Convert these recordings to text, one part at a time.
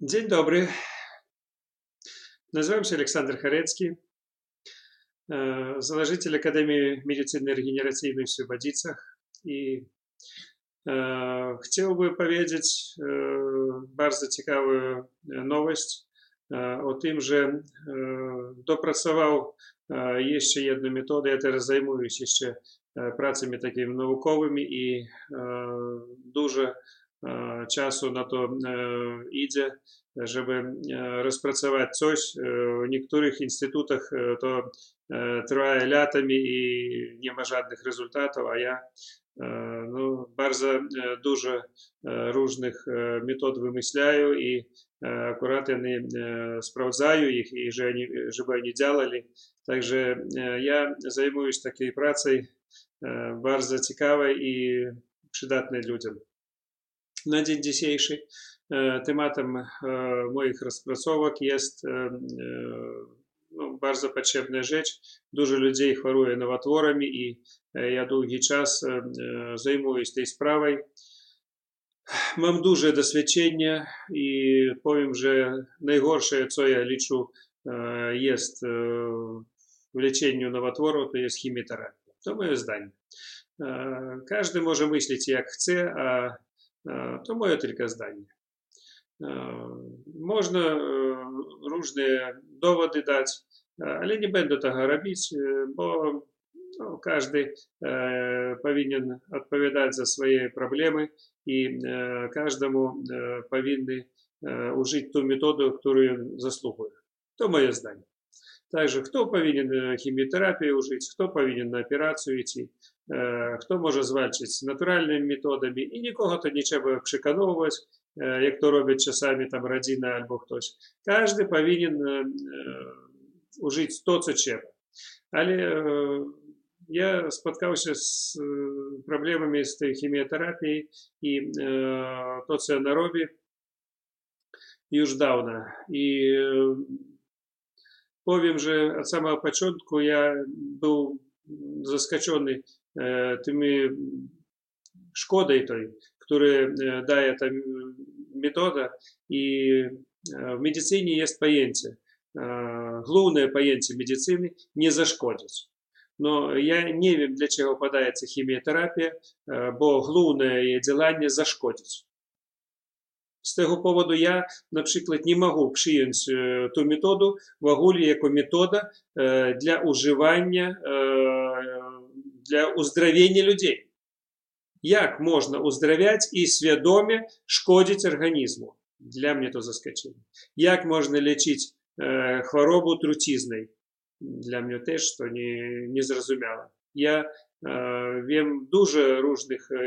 Dzień dobry. Nazywam się Aleksander Charecki, założyciel Akademii Medycyny Regeneracyjnej w Słobodzicach i chciałbym powiedzieć bardzo ciekawą nowość o tym, że dopracował jeszcze jedną metodę. Ja teraz zajmuję się jeszcze pracami takimi naukowymi i dużo czasu na to idzie, żeby rozpracować coś. W niektórych instytutach to trwa latami i nie ma żadnych rezultatów, a ja no, bardzo dużo różnych metod wymyślają i akurat они sprawdzają ich i żeby oni działali. Także ja zajmuję się takiej pracą bardzo ciekawej i przydatnej ludziom. Dzisiejszy tematem moich rozpracowek jest no, bardzo potrzebna rzecz. Dużo ludzi choruje nowotworami i ja długi czas zajmuję się tej sprawą. Mam duże doświadczenie i powiem, że najgorsze, co ja liczę, jest w leczeniu nowotworu, to jest chemioterapia. To moje zdanie. Każdy może myśleć jak chce, a to moje tylko zdanie. Można różne dowody dać, ale nie będę tego robić, bo no, każdy powinien odpowiadać za swoje problemy i każdemu powinny użyć tą metodę, którą zasługuje. To moje zdanie. Także kto powinien chemioterapię użyć, kto powinien na operację iść, kto może zwalczyć naturalnymi metodami i nikogo to nie trzeba przekonywać, jak to robią czasami tam rodzina albo ktoś. Każdy powinien użyć to, co trzeba. Ale я споткався з проблемами з тієї хіміотерапії і то це на робі już dawno. I powiem, że od samego początku ja był zaskoczony tymi szkodą tej, które daje ta metoda. I w medycynie jest pojęcie, główne pojęcie medycyny nie zaszkodzić. Но я не wiem, для чого подається хіміотерапія, бо головне її ділання зашкодить. З того поводу я, наприклад, не можу przyjąć ту методу в ogóle як метода для уживання, для уздоровлення людей. Як можна уздоровляти і свідомо шкодити організму? Для мене то заскочило. Як можна лічити хворобу трутизною? для mnie też to nie, nie zrozumiałe. Ja e, wiem dużo różnych e,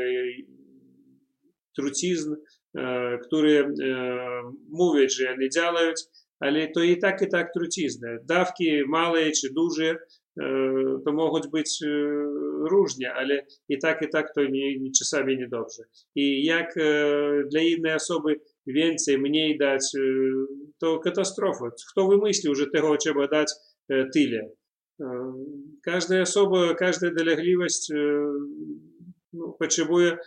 trucizn, e, które e, mówią, że nie działają, ale to i tak, i tak trucizny. Dawki małe czy duże e, to mogą być e, różnie, ale i tak, i tak to nie, czasami niedobrze. I jak dla innej osoby więcej, mniej dać, to katastrofa. Kto wymyślił, że tego trzeba dać tyle. Każda osoba, każda dolegliwość no, potrzebuje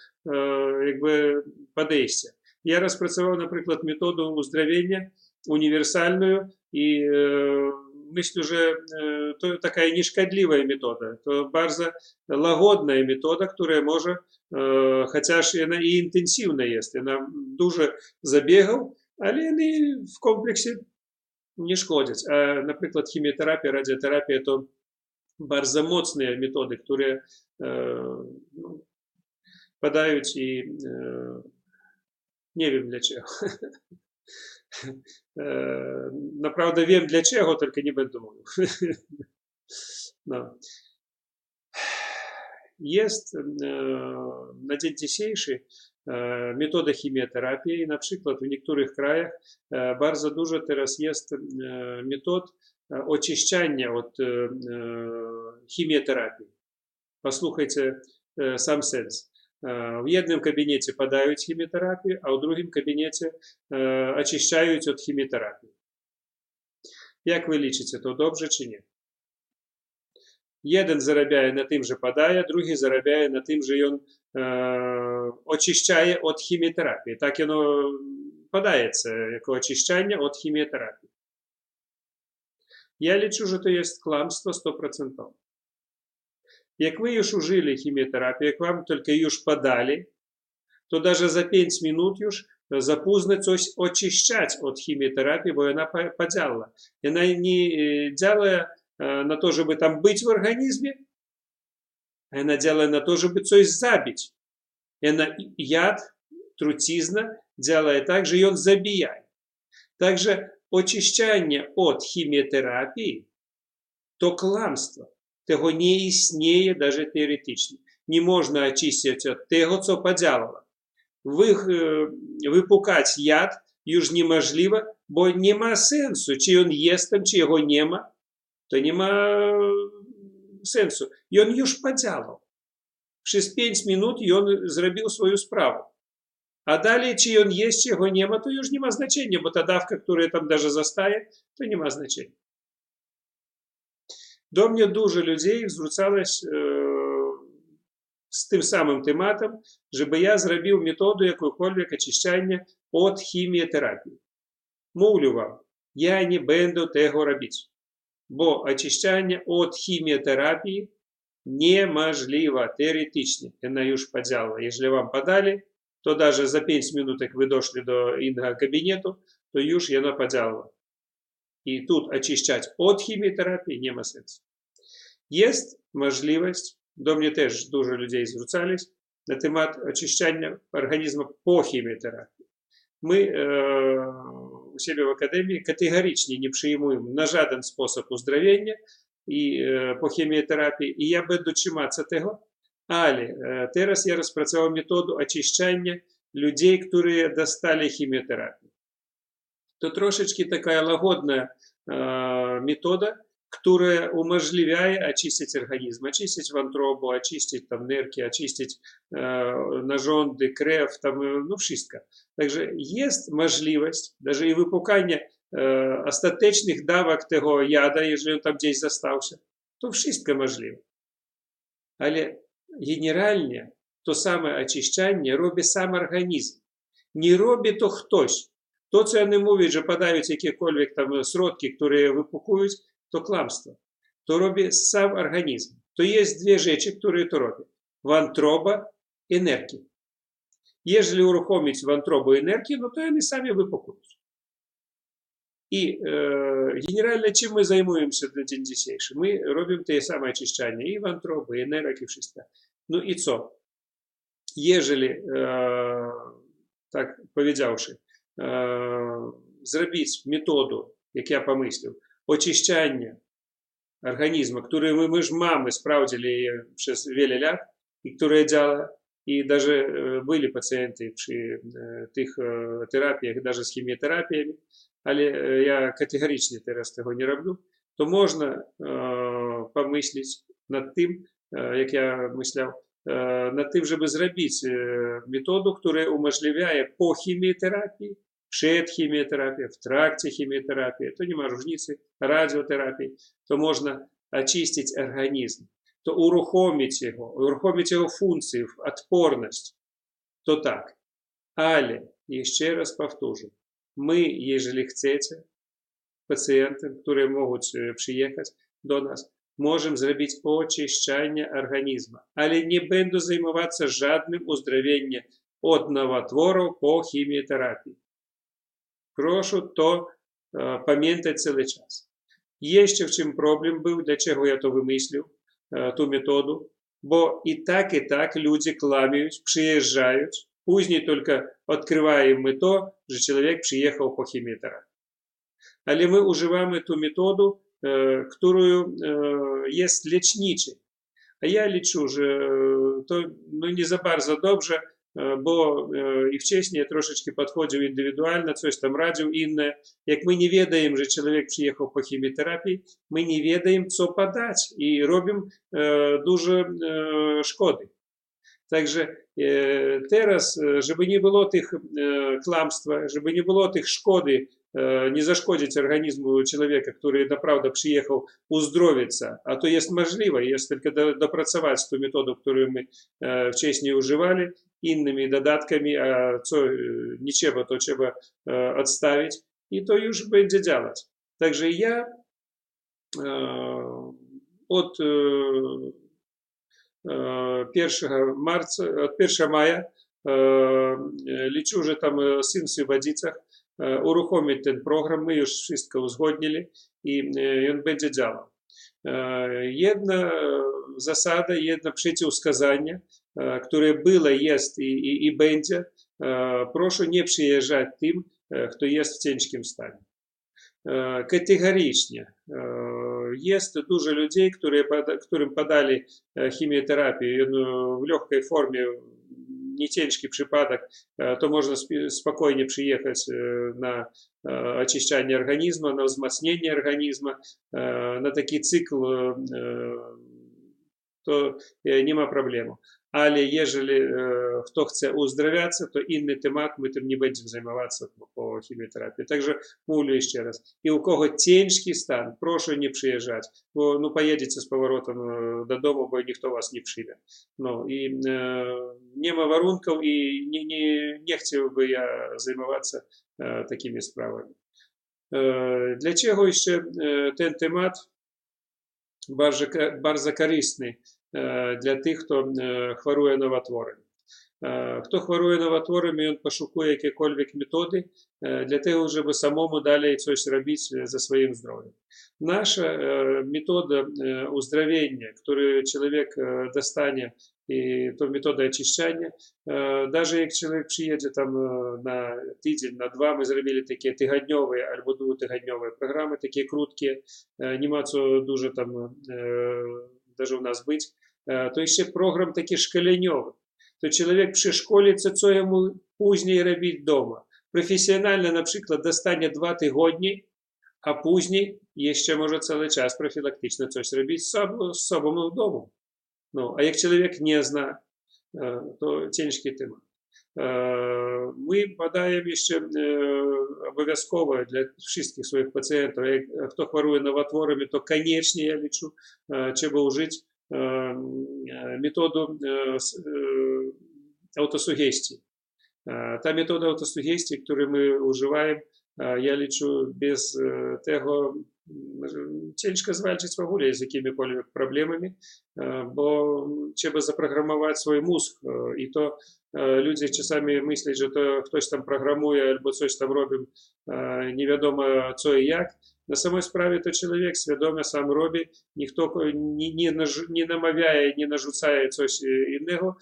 jakby podejścia. Ja rozpracowałem na przykład metodę uzdrowienia uniwersalną i myślę, że to taka nieszkodliwa metoda. To bardzo łagodna metoda, która może, chociaż ona i intensywna jest, ona dużo zabiegów, ale ona w kompleksie nie szkodzić. A na przykład chemioterapia, radioterapia to bardzo mocne metody, które no, padają i nie wiem dlaczego. Naprawdę wiem dlaczego, tylko nie będę mówił. No. Jest na dzień dzisiejszy chemioterapii. Na przykład w niektórych krajach bardzo dużo teraz jest metod oczyszczania od chemioterapii. Posłuchajcie sam sens. W jednym gabinecie podają chemioterapię, a w drugim gabinecie oczyszczają od chemioterapii. Jak wy liczycie, to dobrze czy nie? Jeden zarabia na tym, że podaje, drugi zarabia na tym, że on очищає від хіміотерапії. Так воно подається як очищання від хіміотерапії. Я лічу, що це є кламство 100%. Як ви już ужили хіміотерапію, як вам тільки już подали, то даже за 5 минут już запізно coś очищать от хіміотерапії, бо вона подяла. Вона не делает на то, чтобы там быть в организме, а она делает на то, чтобы coś забить. И она яд, трутизна делает так же, и он забияет. Также очищання від хіміотерапії то кламство. Того не існує даже теоретично. Не можна очистити від того, що подялало. Випукати яд już неможливо, бо нема сенсу, чи він є там, чи його нема, то нема сенсу. І він już подялав. Через 5 минут він зробив свою справу. А далі, чи він є, чи його нема, то już нема значення, бо та давка, яка там даже застає, то нема значення. До mnie dużo людей zwracалось е, з тим самим тематом, щоб я зробив методу якоїсь очищання від хіміотерапії. Мовлю вам, я не буду того робити, бо очищання від хіміотерапії неможливо теоретично. Вона już подяла. Якщо вам подали, то даже за 5 минут, як ви дошли до інного кабінету, то już вона подяла. І тут очищати від хіміотерапії нема сенсу. Є можливість, до мене теж дуже людей звертались на темат очищання організму по хіміотерапії. Ми е, у себе в академії категорично не приймуємо на жоден спосіб уздоровлення і, е, по хіміотерапії, і я буду чиматися того. Але зараз я розпрацював методу очищання людей, які достали хіміотерапію. То трошечки така лагодна э, метода, которая уможливляет очистить организм, очистить вантробу, очистить там нерки, очистить э, нажонды, крев, там, ну, wszystko. Także jest możliwość, даже i wypukania e, ostatecznych dawek tego jada, jeżeli on tam gdzieś zostawся, to wszystko możliwe. Ale generalnie to same oczyszczanie robi sam organizm. Nie robi to ktoś. То це не мовить, що подають якісь там сродки, які випукують, то кламство. То робить сам організм. То є дві речі, які то роблять. Вантроба і нерки. Ежели урухомить вантробу и нерки, ну, то они сами выпукают. И э, генерально чем мы займуемся на день dzisiejszy? Мы робим те самые очищения и вантробы, и нерок, и wszystko. Ну и co? Ежели, э, так powiedziawszy, Е, зробити методу, як я помислив, очищання организма, который мы, мы же мамы справдили через вели лет, и которые делала, и даже э, были пациенты при э, тих э, терапіях, даже з хіміотерапіями, але я категорично зараз того не роблю, то можна помислити над тим, як я мисляв, Е, на тим же безробіць е, методу, которая уможливляє по хіміотерапії, шед хіміотерапія, в тракте хіміотерапії, то немає різниці, радіотерапії, то можна очистити організм, то урухомити його, урухомити його функцію, відпорність, то так. Але, ще раз повторю, ми, ежели хочете, пацієнти, які можуть е, приїхати до нас, nas, możemy zrobić oczyszczanie organizmu, ale nie będą zajmować się żadnym uzdrowieniem od nowotworów po chemioterapii. Прошу то е, пам'ятати цілий час. Є ще в чим проблем був, для чого я то вимислив, е, ту методу, бо і так, і так люди кламають, приїжджають, Пузній тільки відкриваємо ми то, що чоловік приїхав по хіміотерапії. Але ми уживаємо ту методу, E, który e, jest leczniczy. A ja liczę, że to no nie za bardzo dobrze, e, bo i wcześniej troszeczkę podchodził indywidualnie, coś tam radził inne. Jak my nie wiedzimy, że człowiek przyjechał po chemioterapii, my nie wiedzimy, co podać i robimy duże szkody. Także teraz, żeby nie było tych kłamstwa, żeby nie było tych szkody zaszkodzić organizmu człowieka, który naprawdę przyjechał uzdrowić się, a to jest możliwe, jest tylko dopracować tę metodę, którą my wcześniej używali, innymi dodatkami, a co nie trzeba, to trzeba odstawić i to już będzie działać. Także ja od 1 marca, od 1 maja liczę, że tam sens w Wadicach uruchomić ten program. My już wszystko uzgodnili i on będzie działał. Jedna zasada, jedno przeciwwskazanie, które było, jest i, i, i będzie. Proszę nie przyjeżdżać tym, kto jest w ciężkim stanie. Категорично. Dużo ludzi, które, którym podali chemioterapię w lekkiej formie, nie ciężki przypadek, to można spokojnie przyjechać na очищanie organizmu, na wzmacnianie organizmu, na cykl, to nie ma problemu. Ale jeżeli kto chce uzdrawiać, to inny temat, my tym nie będziemy zajmować po chemioterapii. Także mówię jeszcze raz. I u kogo ciężki stan, proszę nie przyjeżdżać, bo no, pojedziecie z powrotem do domu, bo nikt was nie przyjdzie. No i nie ma warunków i nie, nie, nie chciałbym ja zajmować takimi sprawami. Dlaczego jeszcze ten temat bardzo, bardzo korzystny? для тих, хто хворує новотворами. Хто хворує новотворами, він пошукує якісь методи для того, щоб самому далі щось робити за своїм здоров'ям. Наша метода уздоровления, которую человек достане, и то метода очищения, даже як человек приедет там на тиждень, на два, ми зробили такі тижневі або двотижневі програми, такі круткі, нема цього дуже там даже у нас быть, то jeszcze program taki szkoleniowy. To człowiek przeszkolиться, co jemu później robić doma. Profesjonalnie na przykład dostanie dwa tygodnie, a później jeszcze może cały czas profilaktycznie coś robić z sobą, z sobą w domu. No, a jak człowiek nie zna, to My badajemy jeszcze обов'язково для swoich pacjentów, jak kto choruje nowotworami, to koniecznie ja liczę, trzeba użyć методу autosugestii. Ta metoda autosugestii, którą my używamy, ja liczę, bez tego ciężko zwalczyć w ogóle z jakimikolwiek problemami, bo trzeba zaprogramować swój mózg i to ludzie czasami myślą, że to ktoś tam programuje albo coś tam robi nie wiadomo co i jak, На самой справі то чоловік свідомо сам робить, ніхто не, не, не намовляє, не нарzucає coś innego,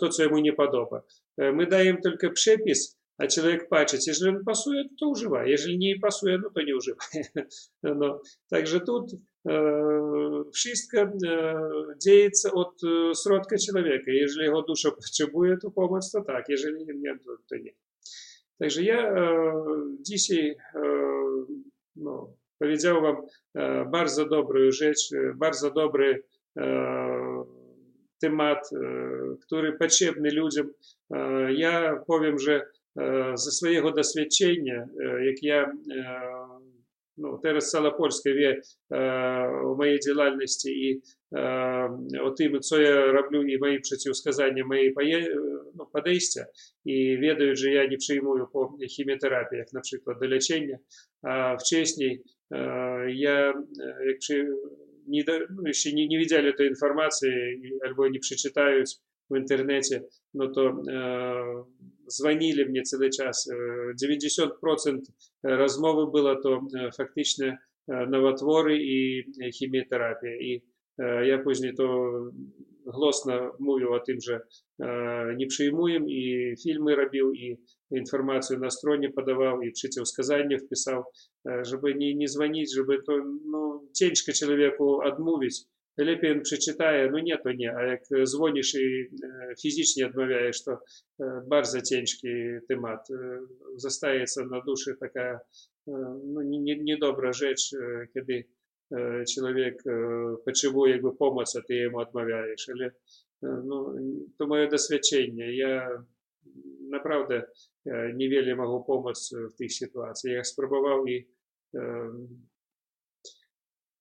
to co jemu nie podoba. My dajemy tylko przepis, a człowiek patrzy, jeżeli on pasuje, to używa, jeżeli nie pasuje, no to nie używa. No, także tu wszystko dzieje się od środka człowieka. Jeżeli jego dusza potrzebuje, to pomoc, to tak, jeżeli nie, to, to nie. Także ja dzisiaj no, powiedział wam bardzo dobrą rzecz, bardzo dobry temat, który potrzebny ludziom. Ja powiem, że ze swojego doświadczenia, jak ja ну, teraz cała Polska wie o mojej działalności i o tym, co ja robię i moje przeciwwskazania, moje no, podejścia i wiedzą, że ja nie przyjmuję po chemioterapii, jak na przykład do leczenia, a wcześniej я, якщо не, ну, ще не, не видели этой информации, або не прочитают в интернете, ну то э, звонили мне целый час. 90% розмови було то фактично новотвори і хіміотерапія. І я пізніше то голосно mówił o tym, że nie przyjmuję i filmy robił i informację na stronie podawał i przeciwwskazania wpisał, żeby nie, nie dzwonić, żeby to no, ciężko człowieku odmówić. Lepiej on przeczytaje, no nie, to nie, a jak dzwonisz i fizycznie odmawiasz, to bardzo ciężki temat. Zostaje na duszy taka no, niedobra rzecz, kiedy человек потребує якби pomocy, а ти йому відмовляєш. Але ну, то моє досвідчення. Я naprawdę niewiele mogę pomóc w tych sytuacjach. Ja spróbował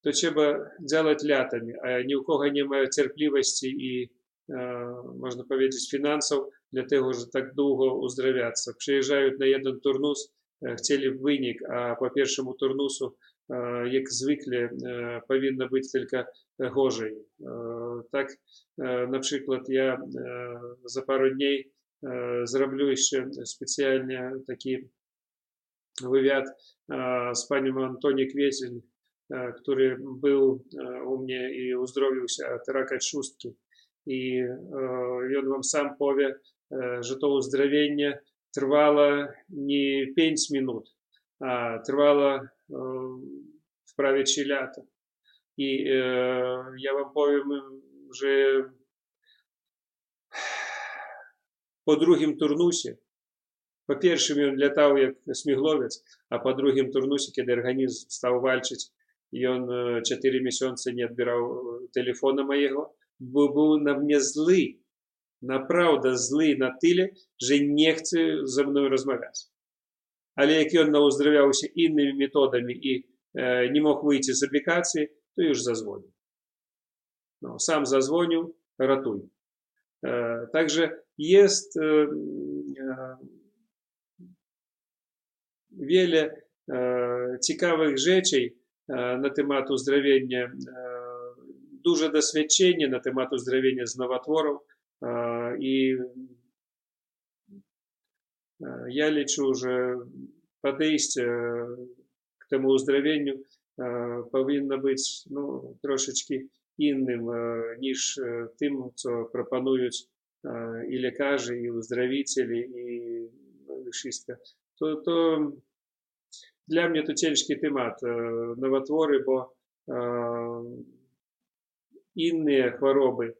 то трэба делать лятамі а ні ў кого не маю цярплівасці і э, можна паведзіць фінансаў для таго же так доўга ўздравяцца прыязджаюць на еден турнус хцелі вынік а по першаму турнусу э, як звыкле э, павінна быць только гожай. Э, так э, напрыклад я э, за пару дней э, зраблю яшчэ спецыяльна такі вывяд э, з панем антонік весень który był u mnie i uzdrowił się od raka trzustki. I, i on wam sam powie, że to uzdrowienie trwało nie 5 minut, a trwało w prawie 3 lata. I ja wam powiem, że po drugim turnusie, po pierwszym on latał jak śmigłowiec, a po drugim turnusie, kiedy organizm stał walczyć ён 4 месяцы не адбіраў тэлефона маего, бо быў на мне злы, направда злы на тыле, że не chce ze mną rozmawiać. Ale jak on nauzdrowiał się innymi metodami i e, nie mógł wyjść z aplikacji, to już zadzwonił. No, sam zadzwonił, ratuj. E, także jest e, wiele ciekawych rzeczy na temat uzdrowienia, duże doświadczenie na temat uzdrowienia z nowotworów i ja liczę, że podejście k temu uzdrowieniu powinno być no, troszeczkę innym niż tym, co proponują i lekarze, i uzdrowiciele, i wszystko. To, to для mnie to ciężki temat, nowotwory, bo inne choroby,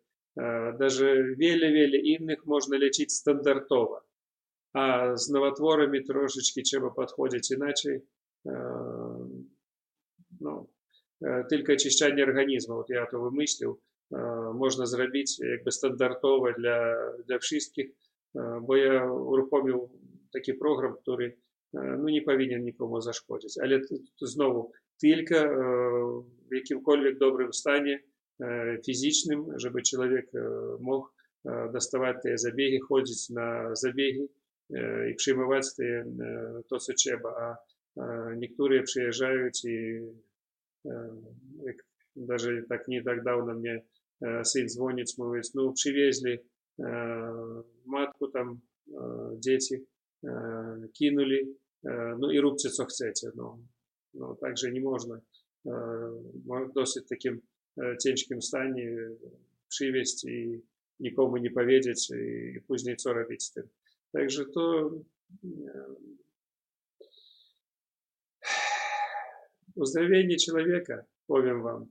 даже wiele innych można leczyć standardowo, a z nowotworami troszeczkę trzeba podchodzić inaczej. No, tylko очищanie organizmu, вот я to wymyślił, można zrobić jakby standardowo dla, dla wszystkich, bo ja uruchomił taki program, który ну, не повинен нікому зашкодити. Але знову тільки в яким-кольвік добрим стані фізичним, щоб чоловік мог доставати ті забіги, ходити на забіги і приймати то, що треба. А некоторые приезжают и даже так не так давно мне сын звонит, говорит, ну, привезли матку там, дети, кинули, ну і róbcie co chcecie. No, no, także nie można w dosyć takim ciężkim stanie przywieźć i nikomu nie powiedzieć i później co robić z tym. Także to uzdrowienie człowieka, powiem wam,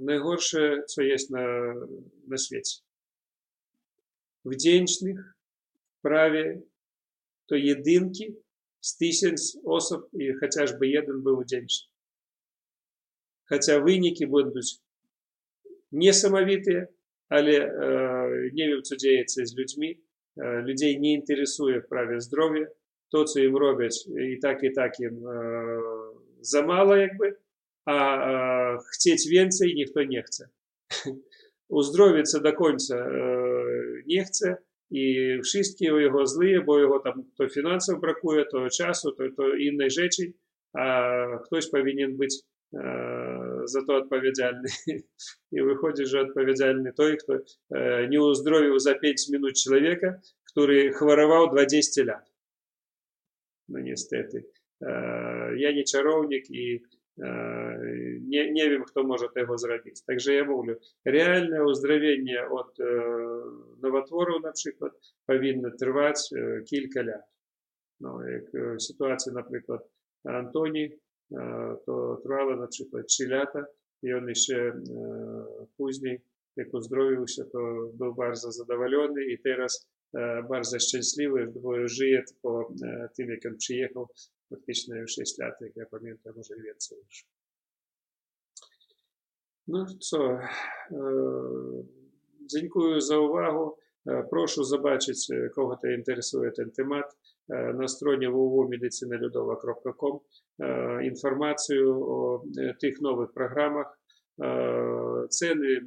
najgorsze, co jest na, na świecie. Wdzięcznych, prawie то єдинки з тисяч осіб і хоча ж би один був вдячний. Хоча виніки будуть не самовитые, але е, не wiem, co dzieje się z ludźmi. E, людей не інтересує в праві здоров'я. То, що їм роблять, і так, і так їм е, замало, якби, а е, хотіть więcej ніхто не chce. Уздоровиться до кінця е, не chce, і wszystkie його зли, бо його там то фінансів бракує, то часу, то, то іншої речі, а хтось повинен бути э, за то відповідальний. І виходить, що відповідальний той, хто э, не уздоровив за 5 минут чоловіка, який хворував 20 лет. Ну, niestety. Я не чаровник і nie, nie wiem, kto może tego zrobić. Także ja mówię, realne uzdrowienie od nowotworów na przykład powinno trwać kilka lat. No, jak sytuacja na przykład Antoni, to trwała na przykład 3 lata i on jeszcze później, jak uzdrowił się, to był bardzo zadowolony i teraz bardzo szczęśliwy, bo żyje po tym, jak on przyjechał фактично в 6 лет, як я пам'ятаю, може і він це. Ну що, э, дякую за увагу. Э, прошу побачити, е, кого те інтересує цей темат. Е, на стороні www.medicinaludova.com е, інформацію о тих нових програмах. Ціни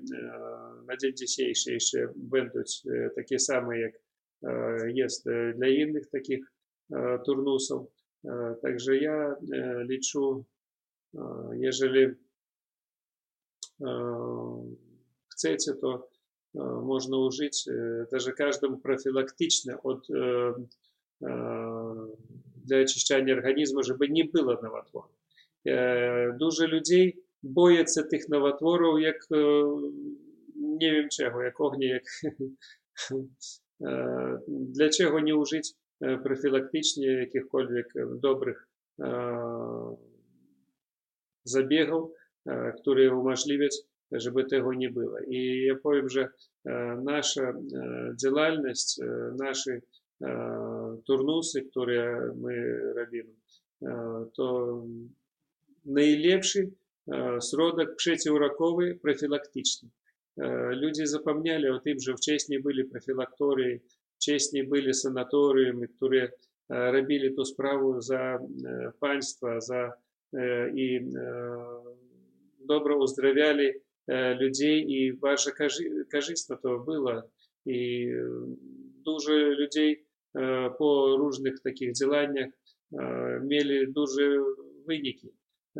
на день дійсейший ще будуть такі самі, як є для інших таких турнусів. Е, Także ja e, liczę, e, jeżeli e, chcecie, e, można użyć e, даже każdemu profilaktycznie od, e, e, для nie było nowotworów. E, Dużo ludzi boją tych nowotworów jak e, nie wiem czego, jak ognia, jak e, для чого не е, профілактичні якихось добрих е, забігів, е, які уможливлять, щоб того не було. І я повім же, е, наша е, діяльність, е, наші е, турнуси, які ми робимо, е, то найлепший е, сродок przeciwrakowy профілактичний. Е, Люди запам'ятали, от тим же вчесні були профілакторії, вчесні були санаторіями, які е, робили ту справу за е, панство, за е, і е, добре оздоровляли е, людей, і дуже кажи- корисно то було. І е, дуже людей е, по різних таких діляннях е, мали дуже виники.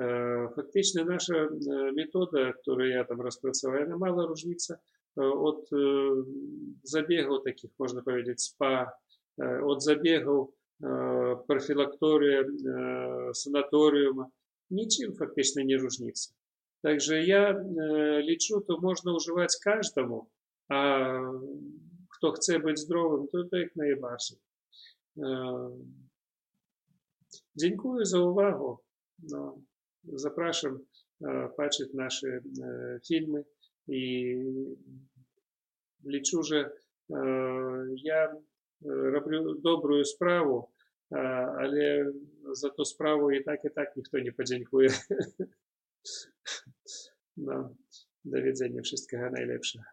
Е, Фактично наша е, метода, яку я там розпрацював, вона мало різниця от е, забігів таких, можна powiedzieć, спа, е, от забігів е, профілакторія, е, санаторіума, нічим фактично не різниця. Также я е, лічу, то можна вживати кожному, а хто хоче бути здоровим, то, то як найбільше. Е, Дякую за увагу. Ну, Запрошуємо е, бачити наші е, фільми і лічу, що е, я е, роблю добру справу, е, але за ту справу і так, і так ніхто не подякує. Ну, До widzenia, wszystkiego najlepszego.